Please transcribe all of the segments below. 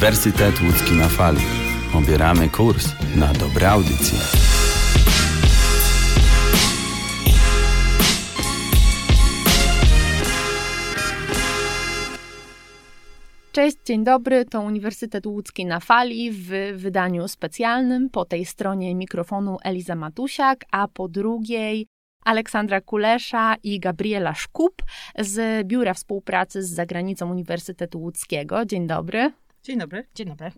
Uniwersytet Łódzki na Fali. Obieramy kurs na dobre audycje. Cześć, dzień dobry. To Uniwersytet Łódzki na Fali w wydaniu specjalnym. Po tej stronie mikrofonu Eliza Matusiak, a po drugiej Aleksandra Kulesza i Gabriela Szkup z Biura Współpracy z Zagranicą Uniwersytetu Łódzkiego. Dzień dobry. Dzień dobry. Dzień dobry.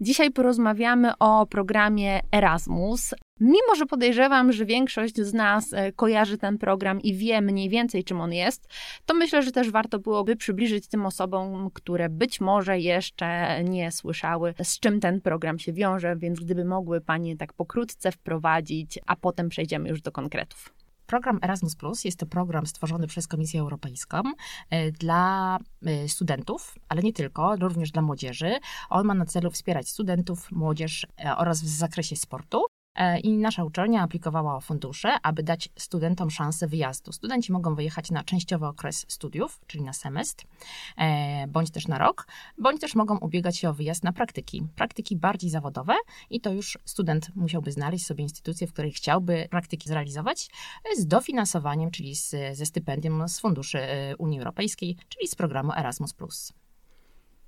Dzisiaj porozmawiamy o programie Erasmus. Mimo, że podejrzewam, że większość z nas e, kojarzy ten program i wie mniej więcej, czym on jest, to myślę, że też warto byłoby przybliżyć tym osobom, które być może jeszcze nie słyszały, z czym ten program się wiąże, więc gdyby mogły Panie tak pokrótce wprowadzić, a potem przejdziemy już do konkretów. Program Erasmus Plus jest to program stworzony przez Komisję Europejską e, dla e, studentów, ale nie tylko, również dla młodzieży. On ma na celu wspierać studentów, młodzież e, oraz w zakresie sportu. E, I nasza uczelnia aplikowała o fundusze, aby dać studentom szansę wyjazdu. Studenci mogą wyjechać na częściowy okres studiów, czyli na semestr, e, bądź też na rok, bądź też mogą ubiegać się o wyjazd na praktyki. Praktyki bardziej zawodowe i to już student musiałby znaleźć sobie instytucję, w której chciałby praktyki zrealizować e, z dofinansowaniem, czyli z, ze stypendium z funduszy Unii Europejskiej, czyli z programu Erasmus.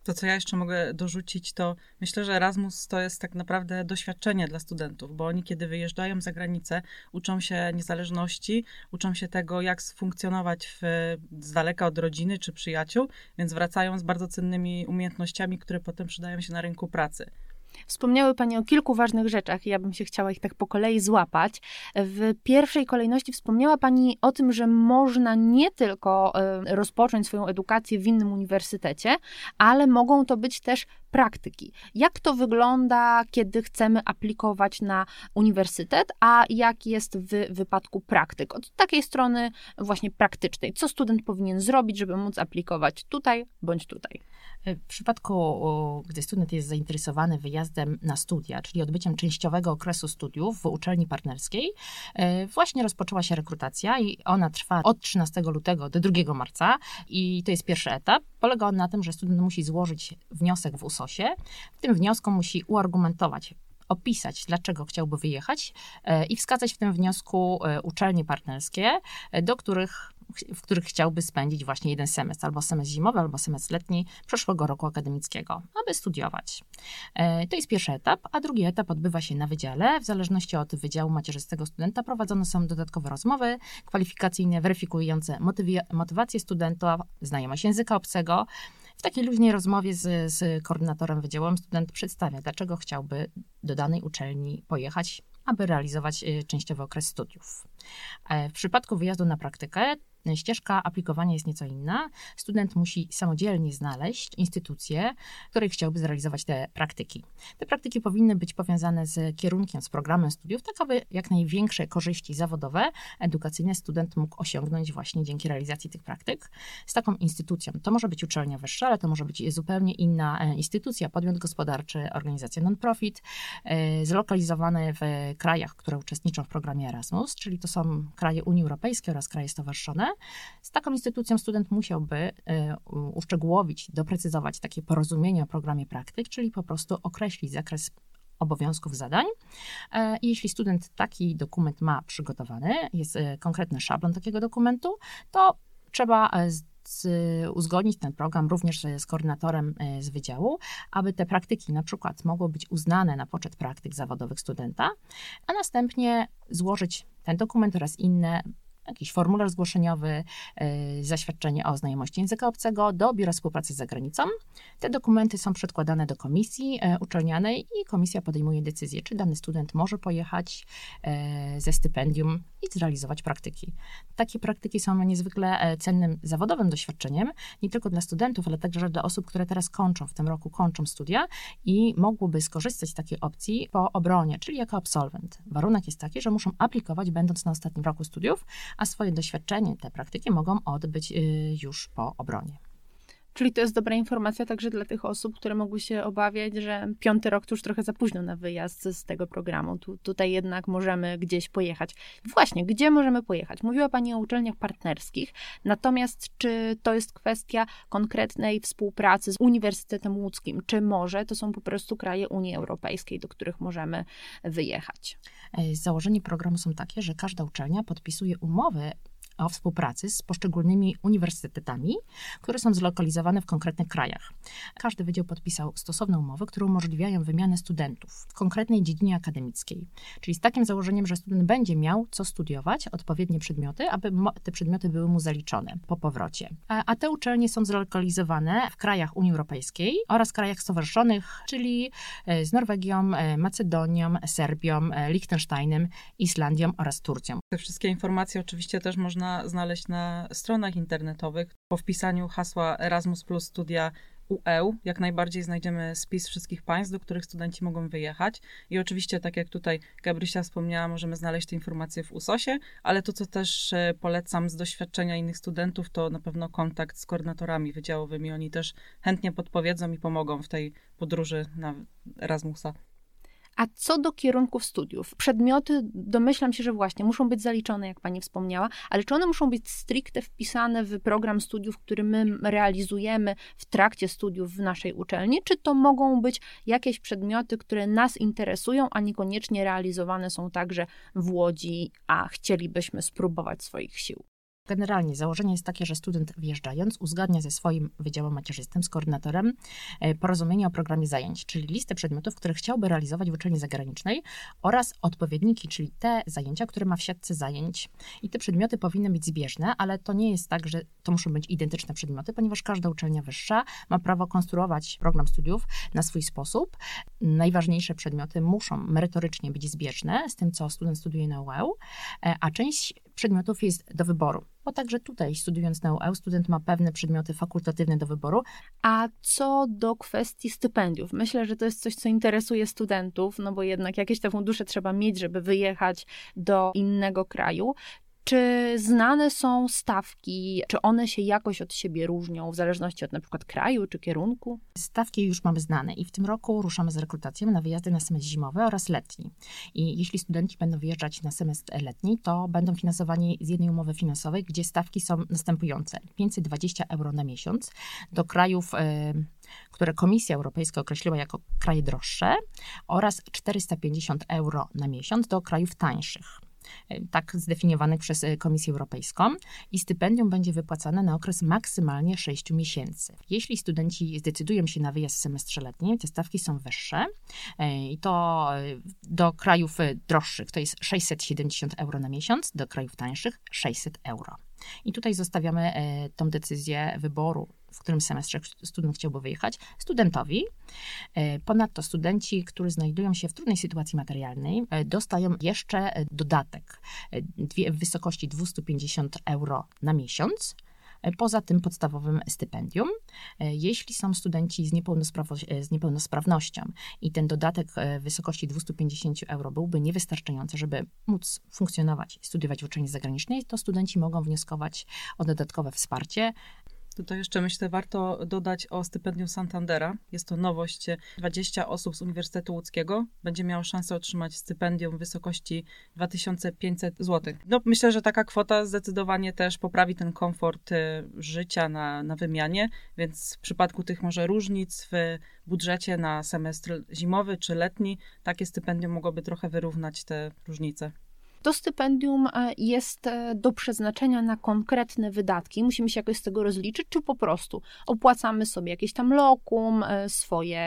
To, co ja jeszcze mogę dorzucić, to myślę, że Erasmus to jest tak naprawdę doświadczenie dla studentów, bo oni, kiedy wyjeżdżają za granicę, uczą się niezależności, uczą się tego, jak funkcjonować w, z daleka od rodziny czy przyjaciół, więc wracają z bardzo cennymi umiejętnościami, które potem przydają się na rynku pracy. Wspomniały Pani o kilku ważnych rzeczach i ja bym się chciała ich tak po kolei złapać. W pierwszej kolejności wspomniała Pani o tym, że można nie tylko e, rozpocząć swoją edukację w innym uniwersytecie, ale mogą to być też praktyki. Jak to wygląda, kiedy chcemy aplikować na uniwersytet, a jak jest w wypadku praktyk? Od takiej strony właśnie praktycznej. Co student powinien zrobić, żeby móc aplikować tutaj bądź tutaj? W przypadku, gdy student jest zainteresowany wyjazdem na studia, czyli odbyciem częściowego okresu studiów w uczelni partnerskiej, e, właśnie rozpoczęła się rekrutacja i ona trwa od 13 lutego do 2 marca i to jest pierwszy etap. Polega on na tym, że student musi złożyć wniosek w W tym wniosku musi uargumentować opisać, dlaczego chciałby wyjechać e, i wskazać w tym wniosku e, uczelnie partnerskie, do których w których chciałby spędzić właśnie jeden semestr, albo semestr zimowy, albo semestr letni przyszłego roku akademickiego, aby studiować. E, to jest pierwszy etap, a drugi etap odbywa się na wydziale. W zależności od wydziału macierzystego studenta prowadzone są dodatkowe rozmowy kwalifikacyjne, weryfikujące motywację studenta, znajomość języka obcego. W takiej luźnej rozmowie z, z koordynatorem wydziałowym student przedstawia, dlaczego chciałby do danej uczelni pojechać, aby realizować y, częściowy okres studiów. E, w przypadku wyjazdu na praktykę ścieżka aplikowania jest nieco inna. Student musi samodzielnie znaleźć instytucję, w której chciałby zrealizować te praktyki. Te praktyki powinny być powiązane z kierunkiem, z programem studiów, tak aby jak największe korzyści zawodowe, edukacyjne student mógł osiągnąć właśnie dzięki realizacji tych praktyk z taką instytucją. To może być uczelnia wyższa, ale to może być zupełnie inna e, instytucja, podmiot gospodarczy, organizacja non-profit, e, zlokalizowane w krajach, które uczestniczą w programie Erasmus, czyli to są kraje Unii Europejskiej oraz kraje stowarzyszone. Z taką instytucją student musiałby e, uszczegółowić, doprecyzować takie porozumienie o programie praktyk, czyli po prostu określić zakres obowiązków, zadań. E, jeśli student taki dokument ma przygotowany, jest e, konkretny szablon takiego dokumentu, to trzeba z, uzgodnić ten program również z koordynatorem z wydziału, aby te praktyki na przykład mogły być uznane na poczet praktyk zawodowych studenta, a następnie złożyć ten dokument oraz inne jakiś formularz zgłoszeniowy, e, zaświadczenie o znajomości języka obcego do Biura Współpracy z Zagranicą. Te dokumenty są przedkładane do komisji e, uczelnianej i komisja podejmuje decyzję, czy dany student może pojechać e, ze stypendium i zrealizować praktyki. Takie praktyki są niezwykle cennym zawodowym doświadczeniem, nie tylko dla studentów, ale także dla osób, które teraz kończą, w tym roku kończą studia i mogłyby skorzystać z takiej opcji po obronie, czyli jako absolwent. Warunek jest taki, że muszą aplikować, będąc na ostatnim roku studiów, a swoje doświadczenie, te praktyki mogą odbyć y, już po obronie. Czyli to jest dobra informacja także dla tych osób, które mogły się obawiać, że piąty rok to już trochę za późno na wyjazd z tego programu. Tu, tutaj jednak możemy gdzieś pojechać. Właśnie, gdzie możemy pojechać? Mówiła Pani o uczelniach partnerskich, natomiast czy to jest kwestia konkretnej współpracy z Uniwersytetem Łódzkim, czy może to są po prostu kraje Unii Europejskiej, do których możemy wyjechać? Założenie programu są takie, że każda uczelnia podpisuje umowy o współpracy z poszczególnymi uniwersytetami, które są zlokalizowane w konkretnych krajach. Każdy wydział podpisał stosowne umowy, które umożliwiają wymianę studentów w konkretnej dziedzinie akademickiej, czyli z takim założeniem, że student będzie miał co studiować, odpowiednie przedmioty, aby te przedmioty były mu zaliczone po powrocie. A, te uczelnie są zlokalizowane w krajach Unii Europejskiej oraz krajach stowarzyszonych, czyli e, z Norwegią, e, Macedonią, Serbią, e, Liechtensteinem, Islandią oraz Turcją. Te wszystkie informacje oczywiście też można można znaleźć na stronach internetowych. Po wpisaniu hasła Erasmus Plus Studia UE jak najbardziej znajdziemy spis wszystkich państw, do których studenci mogą wyjechać. I oczywiście, tak jak tutaj Gabrysia wspomniała, możemy znaleźć te informacje w USOSie, ale to, co też e, polecam z doświadczenia innych studentów, to na pewno kontakt z koordynatorami wydziałowymi. Oni też chętnie podpowiedzą i pomogą w tej podróży na Erasmusa. A co do kierunków studiów? Przedmioty, domyślam się, że właśnie muszą być zaliczone, jak pani wspomniała, ale czy one muszą być stricte wpisane w program studiów, który my realizujemy w trakcie studiów w naszej uczelni, czy to mogą być jakieś przedmioty, które nas interesują, a niekoniecznie realizowane są także w Łodzi, a chcielibyśmy spróbować swoich sił? Generalnie założenie jest takie, że student wjeżdżając uzgadnia ze swoim wydziałem macierzystym, z koordynatorem e, porozumienie o programie zajęć, czyli listę przedmiotów, które chciałby realizować w uczelni zagranicznej oraz odpowiedniki, czyli te zajęcia, które ma w siatce zajęć. I te przedmioty powinny być zbieżne, ale to nie jest tak, że to muszą być identyczne przedmioty, ponieważ każda uczelnia wyższa ma prawo konstruować program studiów na swój sposób. Najważniejsze przedmioty muszą merytorycznie być zbieżne z tym, co student studiuje na UEU, e, a część przedmiotów jest do wyboru bo także tutaj studiując na UEU student ma pewne przedmioty fakultatywne do wyboru. A co do kwestii stypendiów? Myślę, że to jest coś, co interesuje studentów, no bo jednak jakieś te fundusze trzeba mieć, żeby wyjechać do innego kraju. Czy znane są stawki, czy one się jakoś od siebie różnią w zależności od na przykład kraju czy kierunku? Stawki już mamy znane i w tym roku ruszamy z rekrutacją na wyjazdy na semestr zimowy oraz letni. I jeśli studenci będą wyjeżdżać na semestr letni, to będą finansowani z jednej umowy finansowej, gdzie stawki są następujące: 520 euro na miesiąc do krajów. Yy, które Komisja Europejska określiła jako kraje droższe oraz 450 euro na miesiąc do krajów tańszych. E, tak zdefiniowanych przez e, Komisję Europejską i stypendium będzie wypłacane na okres maksymalnie 6 miesięcy. Jeśli studenci zdecydują się na wyjazd w semestrze letnim, te stawki są wyższe e, i to do krajów droższych to jest 670 euro na miesiąc, do krajów tańszych 600 euro. I tutaj zostawiamy tą decyzję wyboru w którym semestrze student chciałby wyjechać, studentowi. E, ponadto studenci, którzy znajdują się w trudnej sytuacji materialnej, e, dostają jeszcze e, dodatek w wysokości 250 euro na miesiąc poza tym podstawowym stypendium. Jeśli są studenci z, z, niepełnosprawnością i ten dodatek w wysokości 250 euro byłby niewystarczający, żeby móc funkcjonować i studiować w uczelni zagranicznej, to studenci mogą wnioskować o dodatkowe wsparcie Tutaj jeszcze myślę, warto dodać o stypendium Santandera. Jest to nowość. 20 osób z Uniwersytetu Łódzkiego będzie miało szansę otrzymać stypendium w wysokości 2500 zł. No, myślę, że taka kwota zdecydowanie też poprawi ten komfort y, życia na, na wymianie, więc w przypadku tych może różnic w budżecie na semestr zimowy czy letni, takie stypendium mogłoby trochę wyrównać te różnice. To stypendium e, jest e, do przeznaczenia na konkretne wydatki. Musimy się jakoś z tego rozliczyć, czy po prostu opłacamy sobie jakieś tam lokum, e, swoje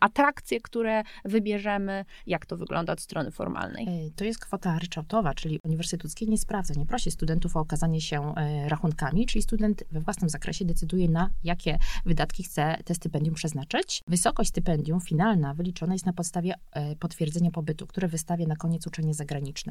atrakcje, które wybierzemy. Jak to wygląda od strony formalnej? To jest kwota ryczałtowa, czyli Uniwersytet Łódzki nie sprawdza, nie prosi studentów o okazanie się rachunkami, czyli student we własnym zakresie decyduje, na jakie wydatki chce te stypendium przeznaczyć. Wysokość stypendium finalna wyliczona jest na podstawie potwierdzenia pobytu, które wystawia na koniec uczenie zagraniczne.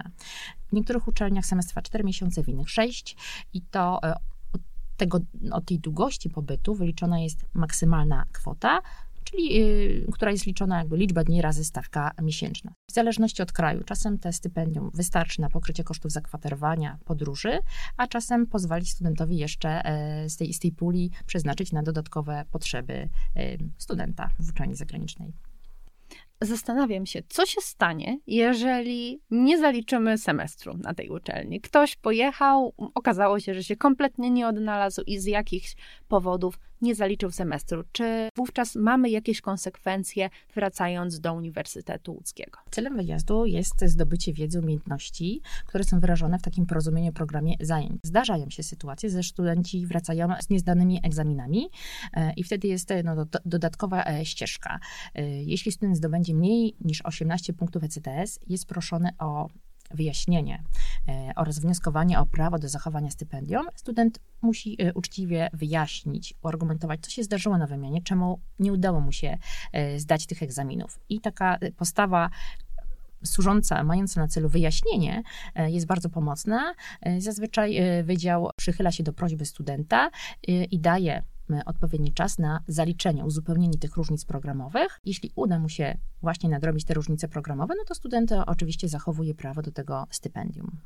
W niektórych uczelniach semestr trwa 4 miesiące, w innych 6 i to e, od, tego, od tej długości pobytu wyliczona jest maksymalna kwota czyli y, która jest liczona jakby liczba dni razy stawka miesięczna. W zależności od kraju, czasem te stypendium wystarczy na pokrycie kosztów zakwaterowania, podróży, a czasem pozwolić studentowi jeszcze e, z tej, z tej puli przeznaczyć na dodatkowe potrzeby e, studenta w uczelni zagranicznej zastanawiam się, co się stanie, jeżeli nie zaliczymy semestru na tej uczelni. Ktoś pojechał, okazało się, że się kompletnie nie odnalazł i z jakichś powodów nie zaliczył semestru. Czy wówczas mamy jakieś konsekwencje wracając do Uniwersytetu Łódzkiego? Celem wyjazdu jest zdobycie wiedzy, umiejętności, które są wyrażone w takim porozumieniu programie zajęć. Zdarzają się sytuacje, że studenci wracają z niezdanymi egzaminami e, i wtedy jest no, do, dodatkowa e, ścieżka. E, jeśli student zdobędzie mniej niż 18 punktów ECTS, jest proszony o wyjaśnienie e, oraz wnioskowanie o prawo do zachowania stypendium, student musi e, uczciwie wyjaśnić, uargumentować, co się zdarzyło na wymianie, czemu nie udało mu się e, zdać tych egzaminów. I taka postawa służąca, mająca na celu wyjaśnienie, jest bardzo pomocna. Zazwyczaj wydział przychyla się do prośby studenta i daje odpowiedni czas na zaliczenie, uzupełnienie tych różnic programowych. Jeśli uda mu się właśnie nadrobić te różnice programowe, no to student oczywiście zachowuje prawo do tego stypendium.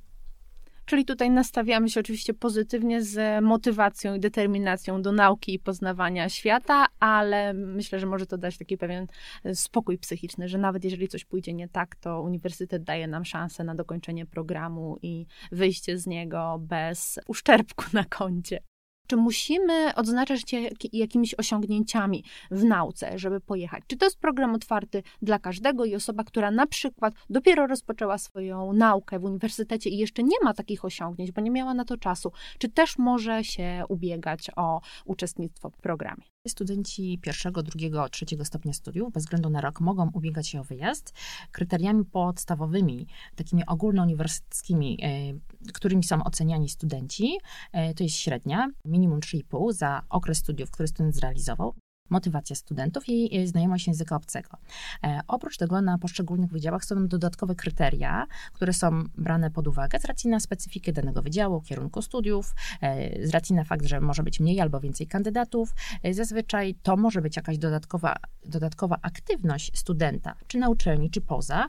Czyli tutaj nastawiamy się oczywiście pozytywnie z motywacją i determinacją do nauki i poznawania świata, ale myślę, że może to dać taki pewien spokój psychiczny, że nawet jeżeli coś pójdzie nie tak, to uniwersytet daje nam szansę na dokończenie programu i wyjście z niego bez uszczerbku na koncie. Czy musimy odznaczać się jakimiś osiągnięciami w nauce, żeby pojechać? Czy to jest program otwarty dla każdego i osoba, która na przykład dopiero rozpoczęła swoją naukę w uniwersytecie i jeszcze nie ma takich osiągnięć, bo nie miała na to czasu, czy też może się ubiegać o uczestnictwo w programie? Studenci pierwszego, drugiego, trzeciego stopnia studiów bez względu na rok mogą ubiegać się o wyjazd. Kryteriami podstawowymi, takimi ogólnouniwersyteckimi, e, którymi są oceniani studenci, e, to jest średnia, minimum 3,5 za okres studiów, który student zrealizował motywacja studentów i znajomość języka obcego. E, oprócz tego na poszczególnych wydziałach są dodatkowe kryteria, które są brane pod uwagę z racji na specyfikę danego wydziału, kierunku studiów, e, z racji na fakt, że może być mniej albo więcej kandydatów. E, zazwyczaj to może być jakaś dodatkowa, dodatkowa aktywność studenta, czy na uczelni, czy poza,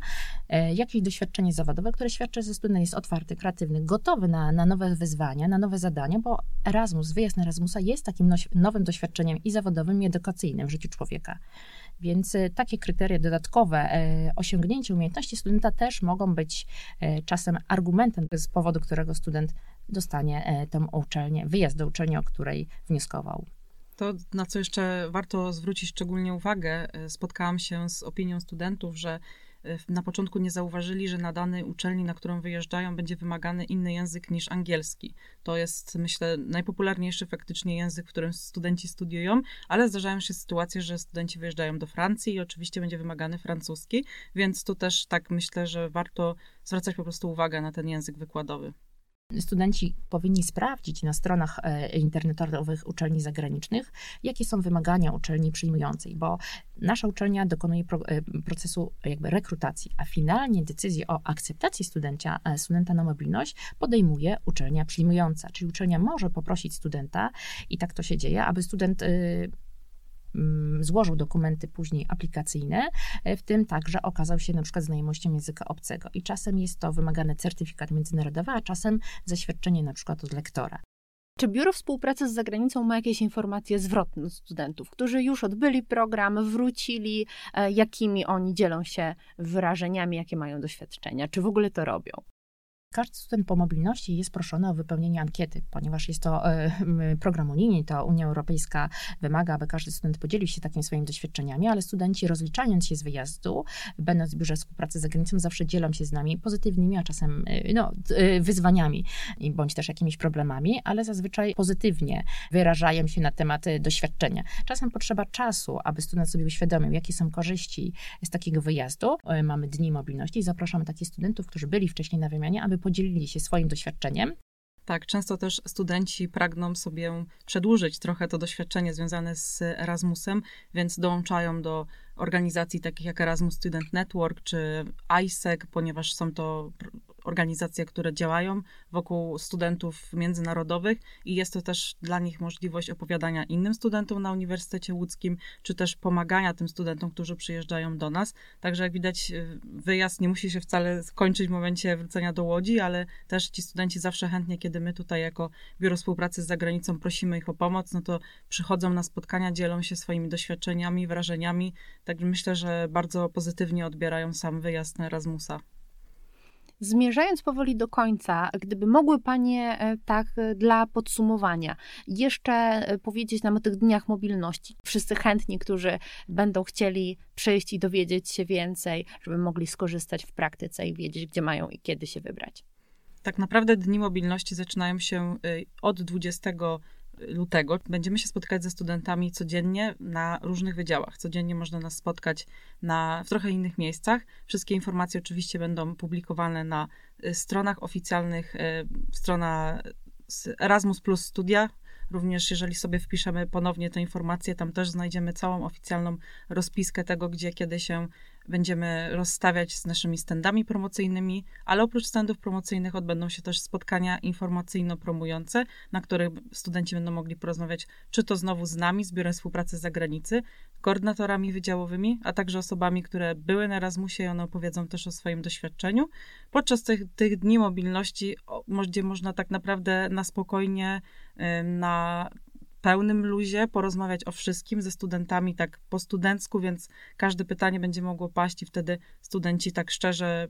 e, jakieś doświadczenie zawodowe, które świadczy, że student jest otwarty, kreatywny, gotowy na, na nowe wyzwania, na nowe zadania, bo Erasmus, wyjazd na Erasmusa jest takim nowym doświadczeniem i zawodowym, i w życiu człowieka. Więc e, takie kryteria dodatkowe, e, osiągnięcie umiejętności studenta też mogą być e, czasem argumentem, z powodu którego student dostanie tę uczelnię, wyjazd do uczelni, o której wnioskował. To, na co jeszcze warto zwrócić szczególnie uwagę, spotkałam się z opinią studentów, że na początku nie zauważyli, że na danej uczelni, na którą wyjeżdżają, będzie wymagany inny język niż angielski. To jest, myślę, najpopularniejszy faktycznie język, w którym studenci studiują, ale zdarzają się sytuacje, że studenci wyjeżdżają do Francji i oczywiście będzie wymagany francuski, więc tu też tak myślę, że warto zwracać po prostu uwagę na ten język wykładowy. Studenci powinni sprawdzić na stronach e, internetowych uczelni zagranicznych, jakie są wymagania uczelni przyjmującej, bo nasza uczelnia dokonuje e, procesu jakby rekrutacji, a finalnie decyzję o akceptacji studencia, e, studenta na mobilność podejmuje uczelnia przyjmująca, czyli uczelnia może poprosić studenta i tak to się dzieje, aby student Mm, złożył dokumenty później aplikacyjne, e, w tym także okazał się na przykład znajomością języka obcego. I czasem jest to wymagany certyfikat międzynarodowy, a czasem zaświadczenie na przykład od lektora. Czy Biuro Współpracy z Zagranicą ma jakieś informacje zwrotne od studentów, którzy już odbyli program, wrócili, e, jakimi oni dzielą się wrażeniami, jakie mają doświadczenia? Czy w ogóle to robią? Każdy student po mobilności jest proszony o wypełnienie ankiety, ponieważ jest to e, program unijny, to Unia Europejska wymaga, aby każdy student podzielił się takimi swoimi doświadczeniami, ale studenci rozliczając się z wyjazdu, będąc w biurze współpracy z zagranicą, zawsze dzielą się z nami pozytywnymi, a czasem e, no, e, wyzwaniami, bądź też jakimiś problemami, ale zazwyczaj pozytywnie wyrażają się na temat doświadczenia. Czasem potrzeba czasu, aby student sobie uświadomił, jakie są korzyści z takiego wyjazdu. Mamy dni mobilności i zapraszamy takich studentów, którzy byli wcześniej na wymianie, aby podzielili się swoim doświadczeniem. Tak, często też studenci pragną sobie przedłużyć trochę to doświadczenie związane z Erasmusem, więc dołączają do organizacji takich jak Erasmus Student Network czy ISEC, ponieważ są to organizacje, które działają wokół studentów międzynarodowych i jest to też dla nich możliwość opowiadania innym studentom na Uniwersytecie Łódzkim, czy też pomagania tym studentom, którzy przyjeżdżają do nas. Także jak widać, y, wyjazd nie musi się wcale skończyć w momencie wrócenia do Łodzi, ale też ci studenci zawsze chętnie, kiedy my tutaj jako Biuro Współpracy z Zagranicą prosimy ich o pomoc, no to przychodzą na spotkania, dzielą się swoimi doświadczeniami, wrażeniami. Także myślę, że bardzo pozytywnie odbierają sam wyjazd na Erasmusa. Zmierzając powoli do końca, gdyby mogły Panie e, tak e, dla podsumowania jeszcze e, powiedzieć nam o tych dniach mobilności. Wszyscy chętni, którzy będą chcieli przyjść i dowiedzieć się więcej, żeby mogli skorzystać w praktyce i wiedzieć, gdzie mają i kiedy się wybrać. Tak naprawdę dni mobilności zaczynają się od 20 lutego. Będziemy się spotykać ze studentami codziennie na różnych wydziałach. Codziennie można nas spotkać na, w trochę innych miejscach. Wszystkie informacje oczywiście będą publikowane na y, stronach oficjalnych, y, strona Erasmus Plus Studia. Również jeżeli sobie wpiszemy ponownie te informacje, tam też znajdziemy całą oficjalną rozpiskę tego, gdzie kiedy się będziemy rozstawiać z naszymi standami promocyjnymi, ale oprócz standów promocyjnych odbędą się też spotkania informacyjno-promujące, na których studenci będą mogli porozmawiać, czy to znowu z nami, z Biurem Współpracy Zagranicy, koordynatorami wydziałowymi, a także osobami, które były na Erasmusie i one opowiedzą też o swoim doświadczeniu. Podczas tych, tych dni mobilności, gdzie można tak naprawdę na spokojnie, na pełnym luzie, porozmawiać o wszystkim ze studentami tak po studencku, więc każde pytanie będzie mogło paść i wtedy studenci tak szczerze,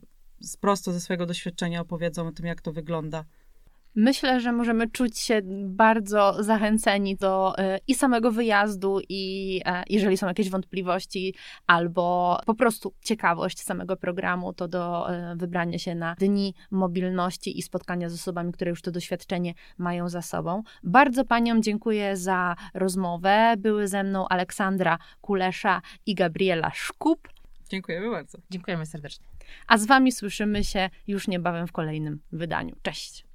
prosto ze swojego doświadczenia opowiedzą o tym, jak to wygląda. Myślę, że możemy czuć się bardzo zachęceni do e, i samego wyjazdu, i e, jeżeli są jakieś wątpliwości, albo po prostu ciekawość samego programu, to do e, wybrania się na dni mobilności i spotkania z osobami, które już to doświadczenie mają za sobą. Bardzo Paniom dziękuję za rozmowę. Były ze mną Aleksandra Kulesza i Gabriela Szkup. Dziękujemy bardzo. Dziękujemy serdecznie. A z Wami słyszymy się już niebawem w kolejnym wydaniu. Cześć.